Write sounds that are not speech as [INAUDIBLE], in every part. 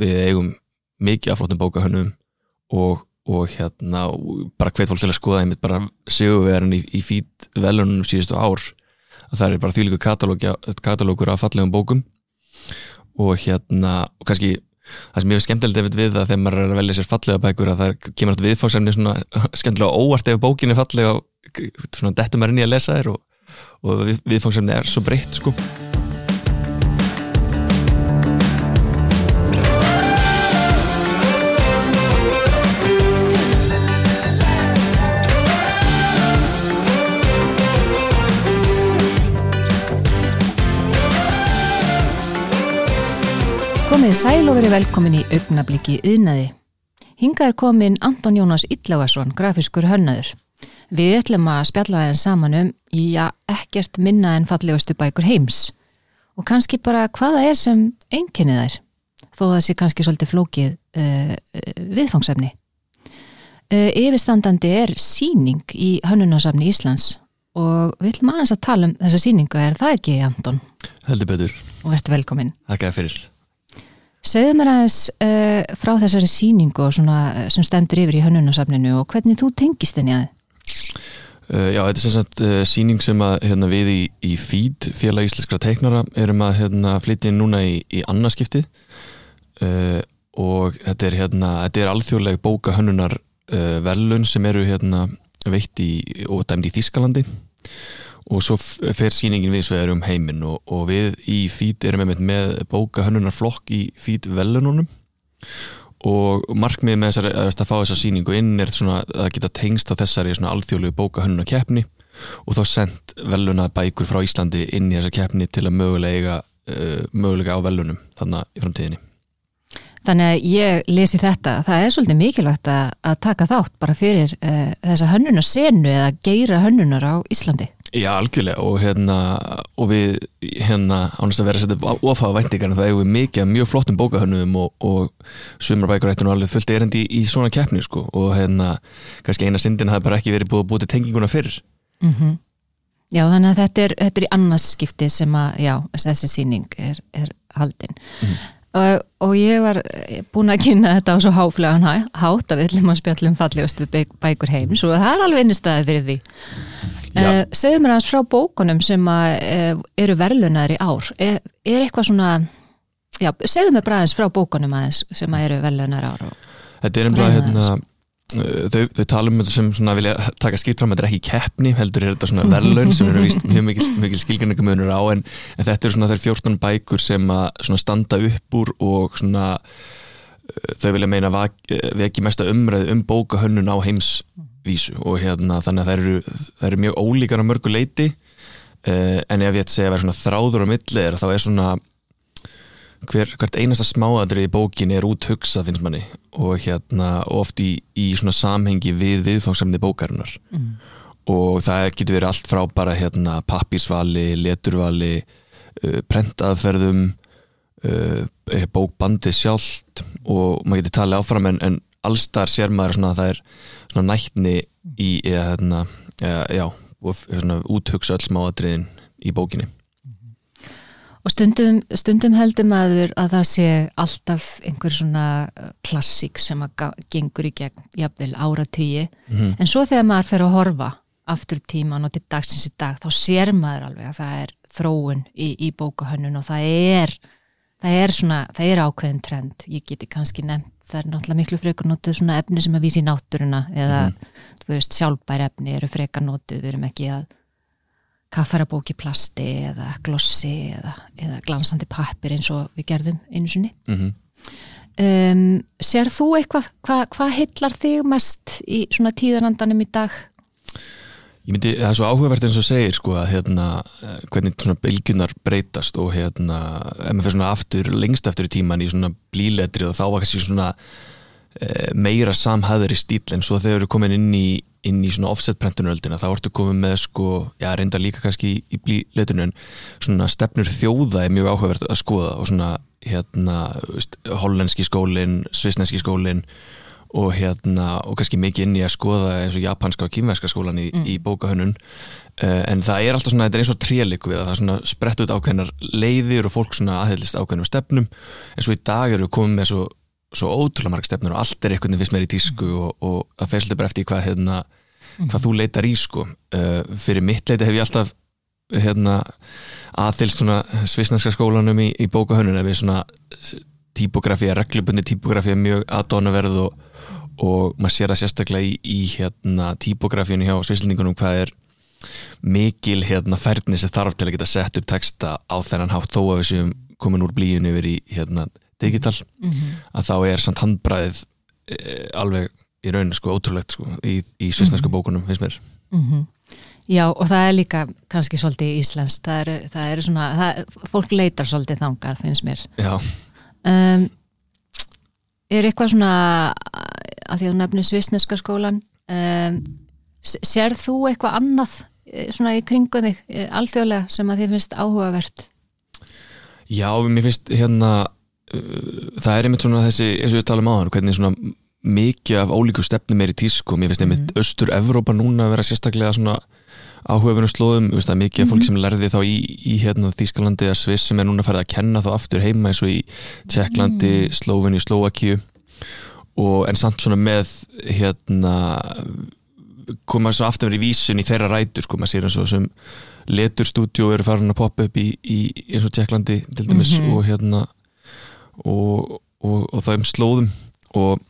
við eigum mikið af flottum bókahönnum og, og hérna og bara hvet fólk til að skoða einmitt bara sigurverðin í, í fít velunum síðustu ár. Að það er bara þýliku katalógur af fallegum bókum. Og hérna og kannski það sem ég hef skemmtilegt við það þegar maður er að velja sér fallega bækur að það kemur alltaf viðfáðsefni svona [LAUGHS] skemmtilega óvart ef bókin er fallega og svona dettum maður inn í að lesa þér og, og viðfáðsefni er svo breytt sko Komið sæl og verið velkomin í augnabliki yðnaði. Hingað er komin Anton Jónas Ítlágarsson, grafiskur hönnaður. Við ætlum að spjalla þeim saman um í að ekkert minna en fallegustu bækur heims. Og kannski bara hvaða er sem einnkennið þær, þó það sé kannski svolítið flókið uh, viðfangsefni. Uh, yfirstandandi er síning í hönnunasafni Íslands og við ætlum aðeins að tala um þessa síningu, er það ekki Anton? Heldur betur. Og verður velkomin. Þakka fyrir. Segðu mér aðeins uh, frá þessari síningu svona, sem stendur yfir í hönnunasafninu og hvernig þú tengist henni að þið? Uh, já, þetta er sagt uh, síning sem að hérna, við í, í FÍD, félag íslenskra teiknara, erum að hérna, flytja inn núna í, í annarskipti og þetta er, hérna, er alþjóðleg bóka hönnunar velun sem eru hérna, veitt í og dæmdi í Þískalandi og svo fer síningin við svegar um heiminn og, og við í FÍT erum með, með bóka hönnunarflokk í FÍT velununum. Og markmið með þessari, að, fá þessa síningu inn er svona að geta tengst á þessari alþjóðlegu bóka hönnunarkeppni og þá sendt veluna bækur frá Íslandi inn í þessa keppni til að mögulega, uh, mögulega á velunum þannig í framtíðinni. Þannig að ég lesi þetta, það er svolítið mikilvægt að, að taka þátt bara fyrir uh, þessa hönnunarsenu eða geira hönnunar á Íslandi Já, algjörlega og hérna og við hérna ánast að vera að setja ofaða væntingar en það hefur mikið mjög flottum bókahönnum og, og sumarbækurættun og alveg fullt erendi í, í svona keppni sko og hérna kannski eina syndin hafi bara ekki verið búið að búið til tenginguna fyrir mm -hmm. Já, þannig að þetta er, þetta er í annarskipti sem að, já, þessi síning er, er haldinn mm -hmm. og, og ég var búin að kynna þetta á svo háflegan hátt að við ætlum að spjallum fallegustu bækur heims og það er alveg einnigstaði fyrir því Uh, segðu mér hans frá bókunum sem að, uh, eru verðlunar í ár. Er, er eitthvað svona já, segðu mér bara hans frá bókunum aðeins sem að eru verðlunar í ár Þetta er einhverja hérna uh, þau, þau tala um þetta sem svona vilja taka skipt fram, þetta er ekki keppni, heldur er þetta svona verðlun sem eru vist mjög mikil, mikil skilgjörningamunur á en, en þetta er svona þær 14 bækur sem að standa upp úr og svona þau vilja meina veki mesta umræð um bókahönnun á heims vísu. Og hérna þannig að það eru, það eru mjög ólíkar á mörgu leiti uh, en ef ég ætti segja að vera svona þráður á milli er þá er svona hver, hvert einasta smáadri í bókin er út hugsað finnst manni. Og hérna oft í, í svona samhengi við viðfangsamni bókarinnar. Mm. og það getur verið allt frá bara hérna pappírsvali, leturvali uh, prentaðferðum uh, bókbandi sjálft. Og maður getur talið áfram en, en allstar sér maður svona að það er svona nættni í eða, hérna, já, svona, úthugsa öll smáadriðin í bókinni Og stundum, stundum heldur maður að það sé alltaf einhver svona klassík sem að gengur í gegn jafnvel áratýji mm -hmm. en svo þegar maður fer að horfa aftur tíman og til dagsins í dag þá sér maður alveg að það er þróun í, í bókahönnun og það er það er svona, það er ákveðin trend ég geti kannski nefnt það er náttúrulega miklu frekar nótuð svona efni sem að vísi í náttúruna eða mm. þú veist sjálfbæri efni eru frekar nótuð, við erum ekki að kaffarabóki plasti eða glossi eða, eða glansandi pappir eins og við gerðum einu sinni mm -hmm. um, Sér þú eitthvað hvað hva hillar þig mest í svona tíðanandanum í dag? Ég myndi, það er svo áhugavert eins og segir sko að hérna hvernig svona bylgunar breytast og hérna ef maður fyrir svona aftur, lengst aftur í tíman í svona blíletri og þá var kannski svona e, meira samhæður í stíl en svo þegar þú eru komin inn í inn í svona offset-prentunöldina þá ertu komið með sko, já reynda líka kannski í, blíletrinu en svona stefnur þjóða er mjög áhugavert að skoða og svona hérna hollenski skólin, svisneski skólin og hérna og kannski mikið inn í að skoða eins og japanska og kýmverska skólan í, mm. í bókahönnun. Uh, en það er alltaf svona, þetta er eins og trélik við að það er svona sprett út ákveðnar leiðir og fólk svona aðheilist ákveðnum stefnum. En svo í dag eru við komið með svo, svo ótrúlega marg stefnur og allt er veginn fyrst meir í tísku og, og það feilslega bara eftir hvað, hérna, hvað þú leitar í sko. Uh, fyrir mitt leiti hef ég alltaf hérna, aðfylst svona svisnarska skólanum í, í bókahönnun. Við svona típografía, reglubundi típografía mjög aðdónaverð og, og maður sér það sérstaklega í, í hérna, típografíunni hjá svislendingunum hvað er mikil hérna, færni sem þarf til að geta sett upp texta á þennan hátt þó að við séum komin úr blíinu yfir í hérna, digital mm -hmm. að þá er samt handbræðið e, alveg í rauninu sko ótrúlegt sko í, í svisnarsku mm -hmm. bókunum finnst mér mm -hmm. Já og það er líka kannski svolítið íslenskt það er, það er svona, það, fólk leitar svolítið þangað finnst mér Já um, er eitthvað svona að því að þú nefnir svisneska skólan um, sér þú eitthvað annað eh, svona í kringu þig eh, alþjóðlega sem að þið finnst áhugavert Já, mér finnst hérna uh, það er einmitt svona þessi eins og við talum á hann, hvernig svona mikið af ólíku stefnum er í tísku, mér finnst einmitt mm. Östur-Evrópa núna að vera sérstaklega svona áhugafunum slóðum, veist, mikið mm -hmm. fólk sem lærði þá í, í hérna, Þískalandi að Sviss sem er núna færið að kenna þá aftur heima eins og í Tjekklandi, mm. Slóveni, Slóakíu og en samt svona með hérna koma svo aftur verið í vísun í þeirra rætur sko, maður sér eins og sem leturstúdjó eru farin að poppa upp í, í eins og Tjekklandi til dæmis mm -hmm. og hérna og, og, og það um slóðum og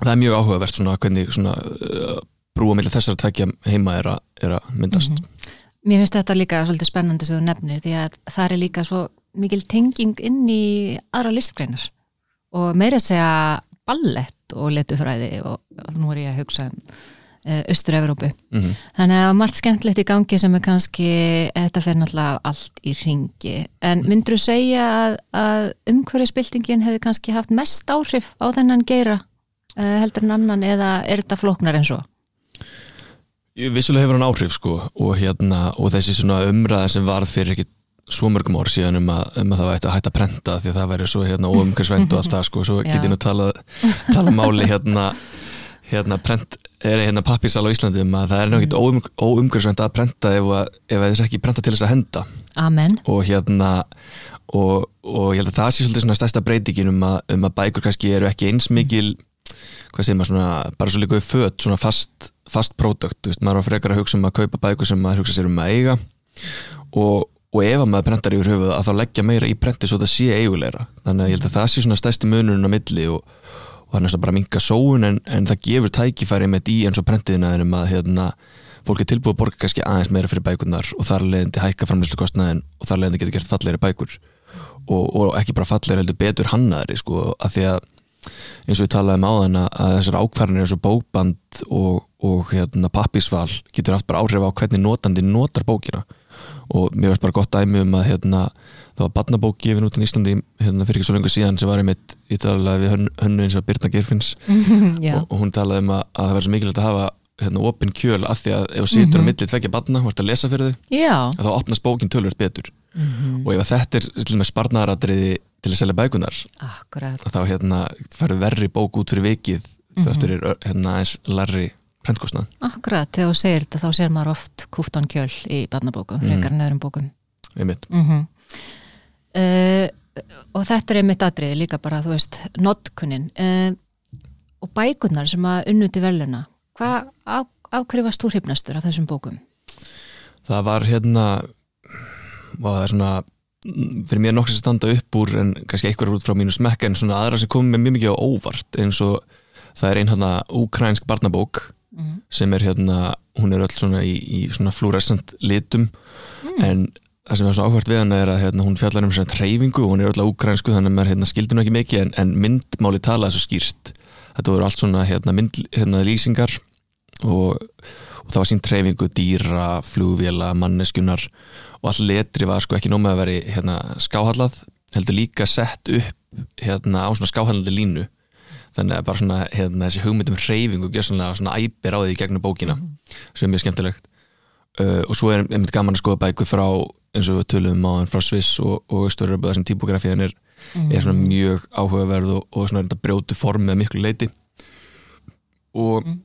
það er mjög áhugavert svona hvernig svona uh, brúa með þessar að tvekja heima er að, er að myndast mm -hmm. Mér finnst þetta líka svolítið spennandi sem þú nefnir því að það er líka svo mikil tenging inn í aðra listgreinar og meira að segja ballett og letufræði og nú er ég að hugsa um eh, Östur-Európu mm -hmm. þannig að margt skemmtilegt í gangi sem er kannski þetta fer náttúrulega allt í ringi en myndur þú segja að, að umhverfisbyltingin hefur kannski haft mest áhrif á þennan geira uh, heldur en annan eða er þetta flóknar en svo? Vissulega hefur hann áhrif sko og, hérna, og þessi umræða sem var fyrir ekki svo mörgum ár síðan um að, um að það vært að hætta að prenta því að það væri svo hérna, óumhversvend og allt það sko, svo getið nú tala, tala máli hérna, hérna prent er hérna pappisal á Íslandi um að það er náttúrulega óumhversvend að prenta ef, að, ef það er ekki prenta til þess að henda Amen. og hérna og, og ég held að það sé svolítið svona stærsta breytingin um að, um að bækur kannski eru ekki eins mikil hvað segir maður svona, bara svo líka við född, svona fast fast pródökt, maður á frekar að hugsa um að kaupa bækur sem maður hugsa sér um að eiga og, og ef maður prentar yfir höfuð að þá leggja meira í prenti svo það sé eigulegra, þannig að ég held að það sé svona stærsti munurinn á milli og, og hann er svona bara minga sóun en, en það gefur tækifæri með í eins og prentiðina en um að hérna, fólk er tilbúið að borga kannski aðeins meira fyrir bækurnar og þar leðandi hækka framlýslu kostnaðin og þar leðandi getur gert falleiri bækur. Og, og ekki bara falleiri heldur betur hannaðri sko, að því að eins og við talaðum á þann að þessar ákvarðanir eins og bókband og, og hérna, pappisval getur haft bara áhrif á hvernig notandi notar bókina og mér veist bara gott æmi um að hérna, það var badnabók gefin út í Íslandi hérna, fyrir ekki svo lengur síðan sem var einmitt í talaði við hönnu eins og Birna Gerfins [LAUGHS] og, og hún talaði um að, að það var svo mikilvægt að hafa hérna opinn kjöl af því að ef þú situr á millið tveggja badna og ert að lesa fyrir þig að þá opnast bókin tölvöld betur mm -hmm. og ef þetta er sparnaratriði til að selja bækunar Akkurat. þá hérna færðu verri bók út fyrir vikið mm -hmm. þáttur er hérna eins larri prentkostnað. Akkurat, þegar þú segir þetta þá sér maður oft kúftan kjöl í barnabókum, mhm. frekar nöðrum bókum Einmitt mm -hmm. uh, og þetta er einmitt aðriði líka bara, þú veist, notkunnin uh, og bækunar sem að unnuti veluna hvað, á, á hverju varst þú hrifnastur af þessum bókum? Það var hérna það er svona fyrir mér nokkur sem standa upp úr en kannski einhverjur út frá mínu smekka en svona aðra sem kom með mjög mikið á óvart eins og það er einn hérna úkrænsk barnabók mm -hmm. sem er hérna, hún er öll svona í, í svona fluorescent litum mm. en það sem er svo áhvert við hann er að hérna, hún fjallar um svona treyfingu og hún er öll á úkrænsku þannig að maður hérna, skildur hún ekki mikið en, en myndmáli tala þessu skýrt þetta voru allt svona hérna, mynd, hérna lýsingar og, og það var sín treyfingu dýra, flugvila, manneskunar og all letri var sko ekki nómið að veri hérna, skáhallað, heldur líka sett upp hérna, á svona skáhallandi línu þannig að bara svona hérna, þessi hugmyndum hreyfingu og svona, æpir á því gegnum bókina mm -hmm. sem er mjög skemmtilegt uh, og svo er einmitt gaman að skoða bæku frá eins og við tölum á hann frá Sviss og, og Östuröbu þessum típografiðan er, mm -hmm. er svona mjög áhugaverð og, og svona brjótu form með miklu leiti og, mm -hmm.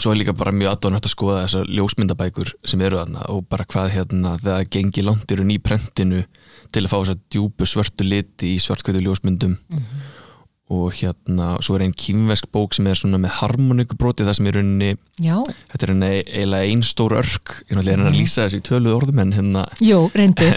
svo er líka bara mjög aðdónægt að skoða þessar ljósmyndabækur sem eru þarna og bara hvað hérna það gengi langt eru nýprentinu til að fá þessar djúbu svörtu liti í svartkvæðu ljósmyndum -hmm. Og hérna svo er einn kýmvesk bók sem er svona með harmonikubróti það sem er unni þetta er einnig eiginlega einn stór örk ég er að lýsa þessu í töluð orðum en hérna Jó, reyndu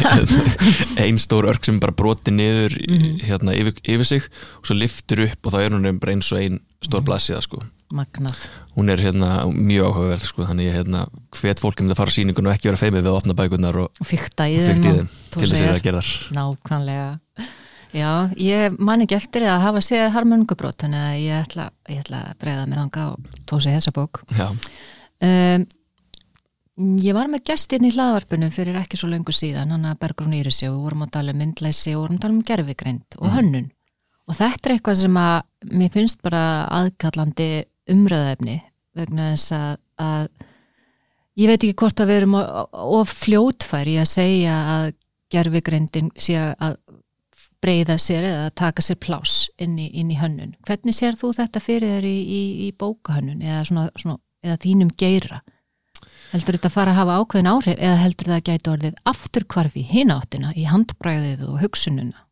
[LAUGHS] [LAUGHS] einn stór örk sem bara broti niður mm -hmm. hérna yfir, yfir sig og svo liftur upp og þá er hún bara eins og einn stór blasiða sko Magnað. Hún er hérna mjög áhugaverð sko, þannig ég hérna hvet fólk um að fara síningun og ekki vera feimið við að opna bækunar og, fykta í þeim til þess að það gerðar. Nákvæmlega. Já, ég man ekki eftir að hafa séð harmongubrót, þannig að ég ætla, ég ætla að breyða mér ánga og tósi þessa bók. Já. Um, ég var með gestinn í hlaðvarpunum fyrir ekki svo lengur síðan, hann að Bergrún Írisi og við vorum að tala um myndlæsi og vorum að tala um gerfigreind og mm. hönnun. Og þetta er eitthvað sem að mér finnst bara aðkallandi umræðaefni vegna þess að, að ég veit ekki hvort að við erum of fljótfæri að segja að gerfigreindin sé að breyða sér eða taka sér plás inn í, inn í hönnun. Hvernig sér þú þetta fyrir þér í, í, í bókahönnun eða, svona, svona, eða þínum geira? Heldur þetta að fara að hafa ákveðin áhrif eða heldur þetta að gæta orðið afturkvarfi hináttina í handbræðið og hugsununa?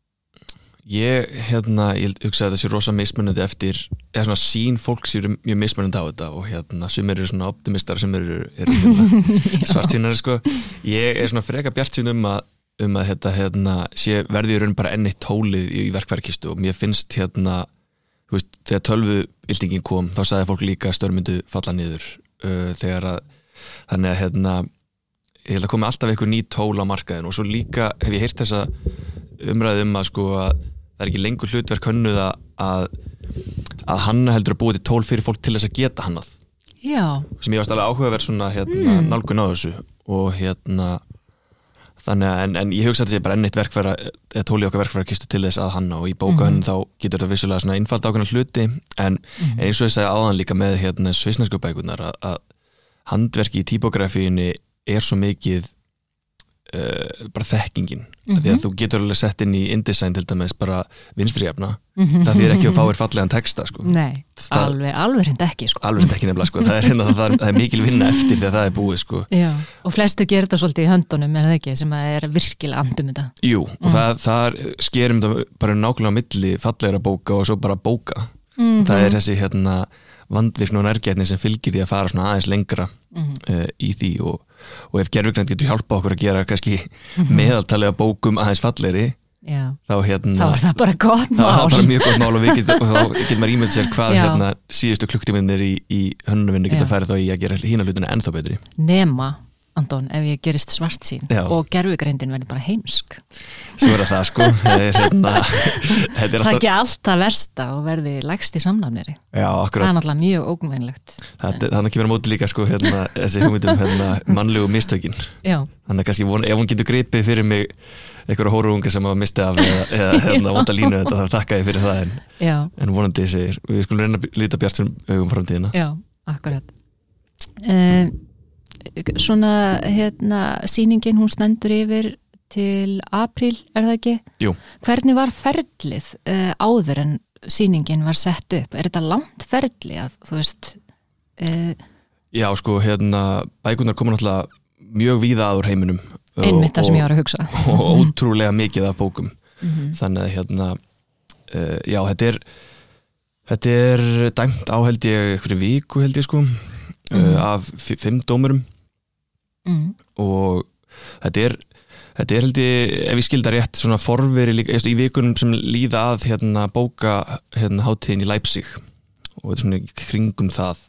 Ég, hérna, ég hugsa að það sé rosa mismunandi eftir, eða svona sín fólk sér mjög mismunandi á þetta og hérna sem eru svona optimistar sem eru, eru hérna, [LAUGHS] svartýnari sko ég er svona freka bjart sín um að um að hérna, hérna sé verði í raun bara enni tólið í, í verkverkistu og mér finnst hérna þú veist, þegar tölvu ildingin kom þá sagði fólk líka störmyndu falla niður uh, þegar að þannig að hérna ég held að komi alltaf einhver ný tól á markaðin og svo líka hef ég heyrt þessa umræðum að sko að það er ekki lengur hlutverk hönnuð að að hanna heldur að búið til tól fyrir fólk til þess að geta hannað Já. sem ég varst alveg áhuga að vera svona hérna, mm. nálgun á þessu og hérna þannig að en, en ég hugsa að þetta sé bara ennitt verkfæra eða tóli okkar verkfæra kistu til þess að hanna og í bókahönn mm. þá getur þetta vissulega svona innfald ákveðna hluti en, mm. en eins og ég segi áðan líka með hérna svisnesku bækunar að, handverki í típografíunni er svo mikið uh, bara þekkingin mm -hmm. því að mhm. þú getur alveg sett inn í InDesign til dæmis bara vinstfríafna mm -hmm. það þýr ekki að fáir fallegan texta sko. Nei, það, alveg, alveg hreint ekki sko. alveg hreint ekki nefnilega, sko. það, er, það, það, er, það er mikil vinna eftir því að það er búið sko. Og flestu gerir þetta svolítið í höndunum en það ekki, sem er virkilega andum þetta Jú, og mm. það skerum það bara nákvæmlega á milli fallegra bóka og svo bara bóka -hmm. það er þessi hérna vandvirkn og nærgætni sem fylgir því að fara svona aðeins lengra uh, í því og og ef gerfugrænt getur hjálpa okkur að gera kannski -hmm. meðaltalega bókum aðeins falleri þá, hérna, þá er það bara gott mál þá er það bara mjög gott mál og, get, og þá [LAUGHS] getur maður ímynd sér hvað hérna, síðustu klukktíminnir í, í hönnunvinni geta færið þá í að gera hína hlutinu ennþá betri. Nema Anton, ef ég gerist svart sín Já. og gerfugreindin verður bara heimsk. Svo er það sko. [LAUGHS] Það er, hérna, ekki alltaf versta og verði lægst í samnafnir Það er náttúrulega mjög ógumveinlegt Það er ekki verið móti líka sko hérna, þessi hugmyndum hérna, mannlegu mistökin. Já. Þannig að kannski von, ef hún getur gripið fyrir mig einhverju hóruunga sem hafa mistið af eða, eða [LAUGHS] hérna vonda línu þetta þá þakka ég fyrir það en, en vonandi segir við skulum reyna að líta bjart sem hugum framtíðina. Já, akkurat. Um, svona hérna síningin hún stendur yfir til april, er það ekki? Jú. Hvernig var ferlið uh, áður en síningin var sett upp? Er þetta langt ferli að þú veist uh, Já, sko, hérna bækunar koma náttúrulega mjög víða aður heiminum Einmitt það sem ég var að hugsa [LAUGHS] og ótrúlega mikið af bókum mm -hmm. þannig að hérna uh, já, þetta er þetta er dæmt á held ég einhverju viku held ég sko mm. af fimm dómurum mm. og þetta er þetta er held ég, ef ég skildar rétt svona forveri líka, í vikunum sem líða að hérna bóka hérna hátíðin í Leipzig og þetta er svona kringum það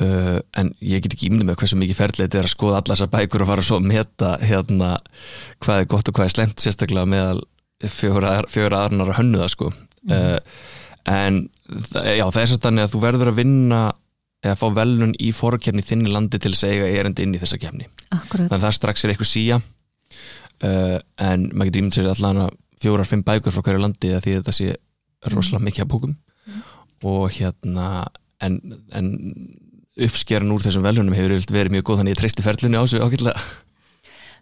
uh, en ég get ekki ímyndið með hversu mikið ferðlega þetta er að skoða alla þessar bækur og fara svo að meta hérna hvað er gott og hvað er slemt sérstaklega meðal fjóra aðrunara hönnuða sko mm. uh, en já það er svolítið að þú verður að vinna eða fá velun í fórkjefni þinni landi til að segja erindi inn í þessa Akkurat. þannig að það strax er eitthvað síja uh, en maður getur ímynd sér allan að fjórar-fimm bækur frá hverju landi því þetta sé rosalega mikið að bókum mm. og hérna en, en uppskeran úr þessum velunum hefur verið mjög góð þannig að ég treysti ferlinu á þessu ákveðlega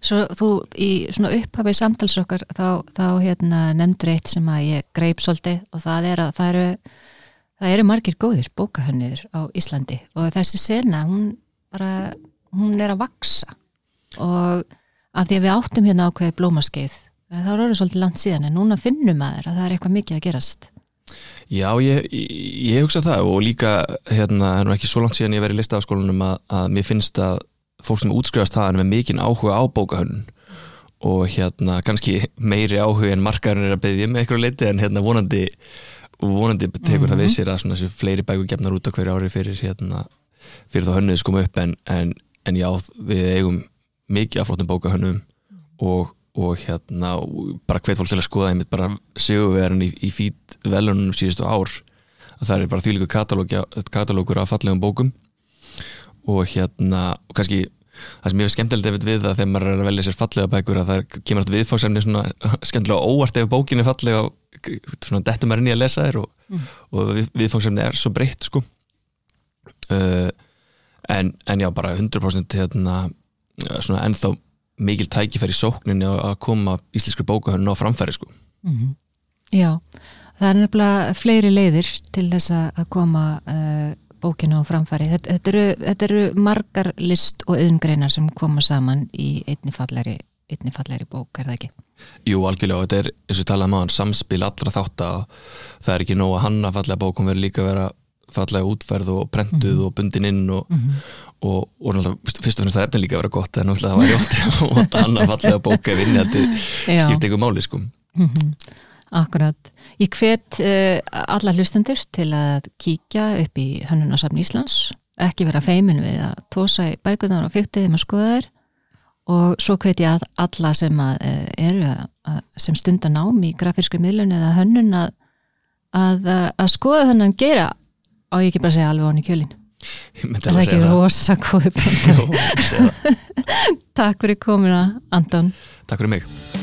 Svo þú í svona upphafið samtalsokkar þá, þá hérna nefndur eitt sem að ég greip svolítið og það er að það eru það eru margir góðir bókahönnir á Íslandi og þessi sena, hún bara hún er að vaksa og af því að við áttum hérna ákveði blómaskeið, það er orðið svolítið langt síðan en núna finnum að það er eitthvað mikið að gerast. Já, ég, ég, hugsa það og líka hérna, það er ekki svo langt síðan ég verið í listafaskólanum að, að mér finnst að fólk sem útskrifast það er með mikinn áhuga á bókahönnun og hérna kannski meiri áhuga en markarinn er að beðja með eitthvað leiti en hérna vonandi vonandi tekur mm -hmm. það við mhm. sér að svona fleiri bækur gefnar út á hverju ári fyrir hérna fyrir þá hönnuðis koma upp en, en, en já, við eigum mikið af flottum bókahönnum og og hérna bara hvet fólk til að skoða einmitt bara sigurverðin í, í fít velunum síðustu ár að það er bara þýliku katalógur af fallegum bókum og hérna og kannski það sem ég er skemmtilegt við það þegar maður er að velja sér fallega bækur að það kemur alltaf viðfáðsefni svona skemmtilega óvart ef bókin er fallega og dettum maður inn í að lesa þér og, mm. og við, viðfáðsefni er svo breytt sko uh, en, en já bara 100% hérna svona ennþá mikil tækifæri sókninni að koma íslenskri bókahörn á framfæri sko. Mm -hmm. Já, það er nefnilega fleiri leiðir til þess að koma uh, bókinu á framfæri. Þetta, þetta, eru, þetta eru margar list og yðungreinar sem koma saman í einni falleri, einni falleri bók, er það ekki? Jú, algjörlega, þetta er, eins og talaðum á hann, samspil allra þátt að það er ekki nóg að hanna fallega bókum verður líka vera fallega útferð og prentuð mm -hmm. og bundin inn og, mm -hmm og, og náttúrulega fyrst og fremst það eftir líka að vera gott en náttúrulega það var jótt og það [LAUGHS] annar fallega bóka ef inni þetta skipt eitthvað máli sko. Mm -hmm. Akkurat. Ég hvet uh, alla hlustendur til að kíkja upp í Hönnunarsafn Íslands. Ekki vera feimin við að tósa í bækuðan og fyrtiðum að skoða þér og svo hvet ég að alla sem að, uh, eru að, sem stundar nám í grafískri miðlun eða hönnun að, að skoða þannig að gera á ég ekki bara að segja alveg onni kjölinn? Það er ekki rosa góð [LAUGHS] Takk fyrir komina Anton. Takk fyrir mig